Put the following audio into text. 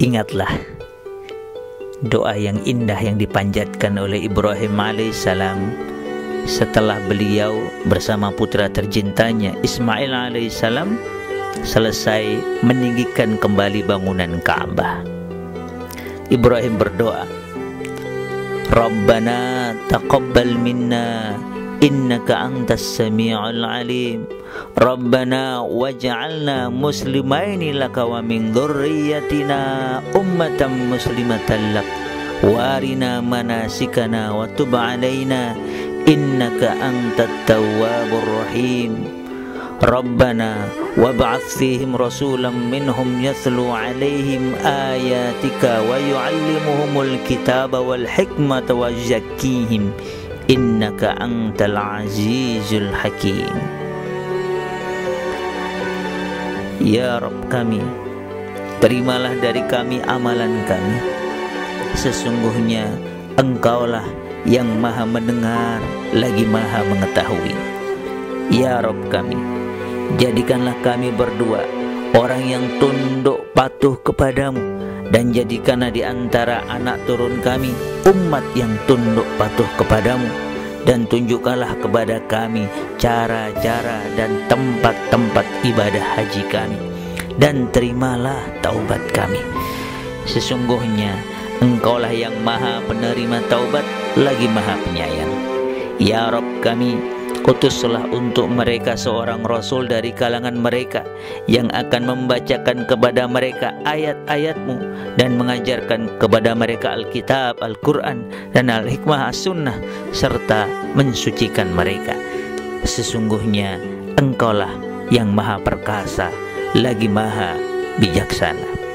Ingatlah doa yang indah yang dipanjatkan oleh Ibrahim alaihissalam setelah beliau bersama putra tercintanya Ismail alaihissalam selesai meninggikan kembali bangunan Ka'bah. Ibrahim berdoa, Rabbana taqabbal minna إنك أنت السميع العليم. ربنا واجعلنا مسلمين لك ومن ذريتنا أمة مسلمة لك. وارنا مناسكنا وتب علينا. إنك أنت التواب الرحيم. ربنا وابعث فيهم رسولا منهم يتلو عليهم آياتك ويعلمهم الكتاب والحكمة ويزكيهم innaka antal azizul hakim. Ya Rob kami terimalah dari kami amalan kami. Sesungguhnya engkaulah yang maha mendengar lagi maha mengetahui. Ya Rob kami jadikanlah kami berdua orang yang tunduk patuh kepadamu dan jadikanlah di antara anak turun kami umat yang tunduk patuh kepadamu dan tunjukkanlah kepada kami cara-cara dan tempat-tempat ibadah haji kami. Dan terimalah taubat kami. Sesungguhnya engkaulah yang maha penerima taubat lagi maha penyayang. Ya Rob kami Utuslah untuk mereka seorang rasul dari kalangan mereka yang akan membacakan kepada mereka ayat-ayatmu dan mengajarkan kepada mereka Alkitab, Al-Quran dan Al-Hikmah As-Sunnah serta mensucikan mereka. Sesungguhnya engkaulah yang maha perkasa lagi maha bijaksana.